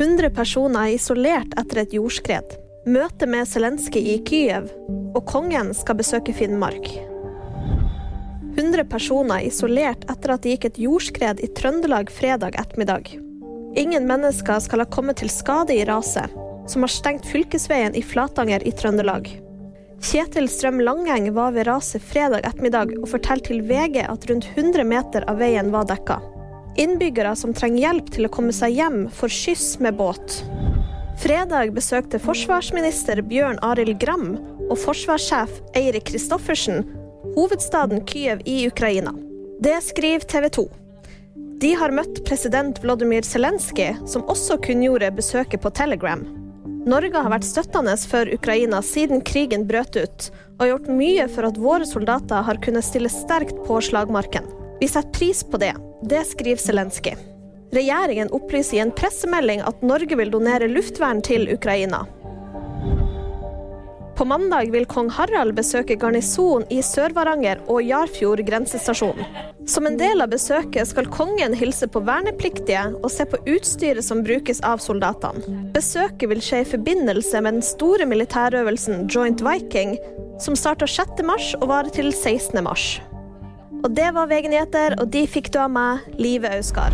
100 personer er isolert etter et jordskred. Møte med Zelenskyj i Kyiv, og kongen skal besøke Finnmark. 100 personer er isolert etter at det gikk et jordskred i Trøndelag fredag ettermiddag. Ingen mennesker skal ha kommet til skade i raset, som har stengt fylkesveien i Flatanger i Trøndelag. Kjetil Strøm Langeng var ved raset fredag ettermiddag og fortalte til VG at rundt 100 meter av veien var dekka. Innbyggere som trenger hjelp til å komme seg hjem, får skyss med båt. Fredag besøkte forsvarsminister Bjørn Arild Gram og forsvarssjef Eirik Kristoffersen hovedstaden Kyiv i Ukraina. Det skriver TV 2. De har møtt president Vladimir Zelenskyj, som også kunngjorde besøket på Telegram. Norge har vært støttende for Ukraina siden krigen brøt ut, og gjort mye for at våre soldater har kunnet stille sterkt på slagmarken. Vi setter pris på det. Det skriver Zelenskyj. Regjeringen opplyser i en pressemelding at Norge vil donere luftvern til Ukraina. På mandag vil kong Harald besøke garnison i Sør-Varanger og Jarfjord grensestasjon. Som en del av besøket skal kongen hilse på vernepliktige og se på utstyret som brukes av soldatene. Besøket vil skje i forbindelse med den store militærøvelsen Joint Viking, som starter 6. mars og varer til 16. Og det var VG Nyheter, og de fikk du av meg, Live Auskar.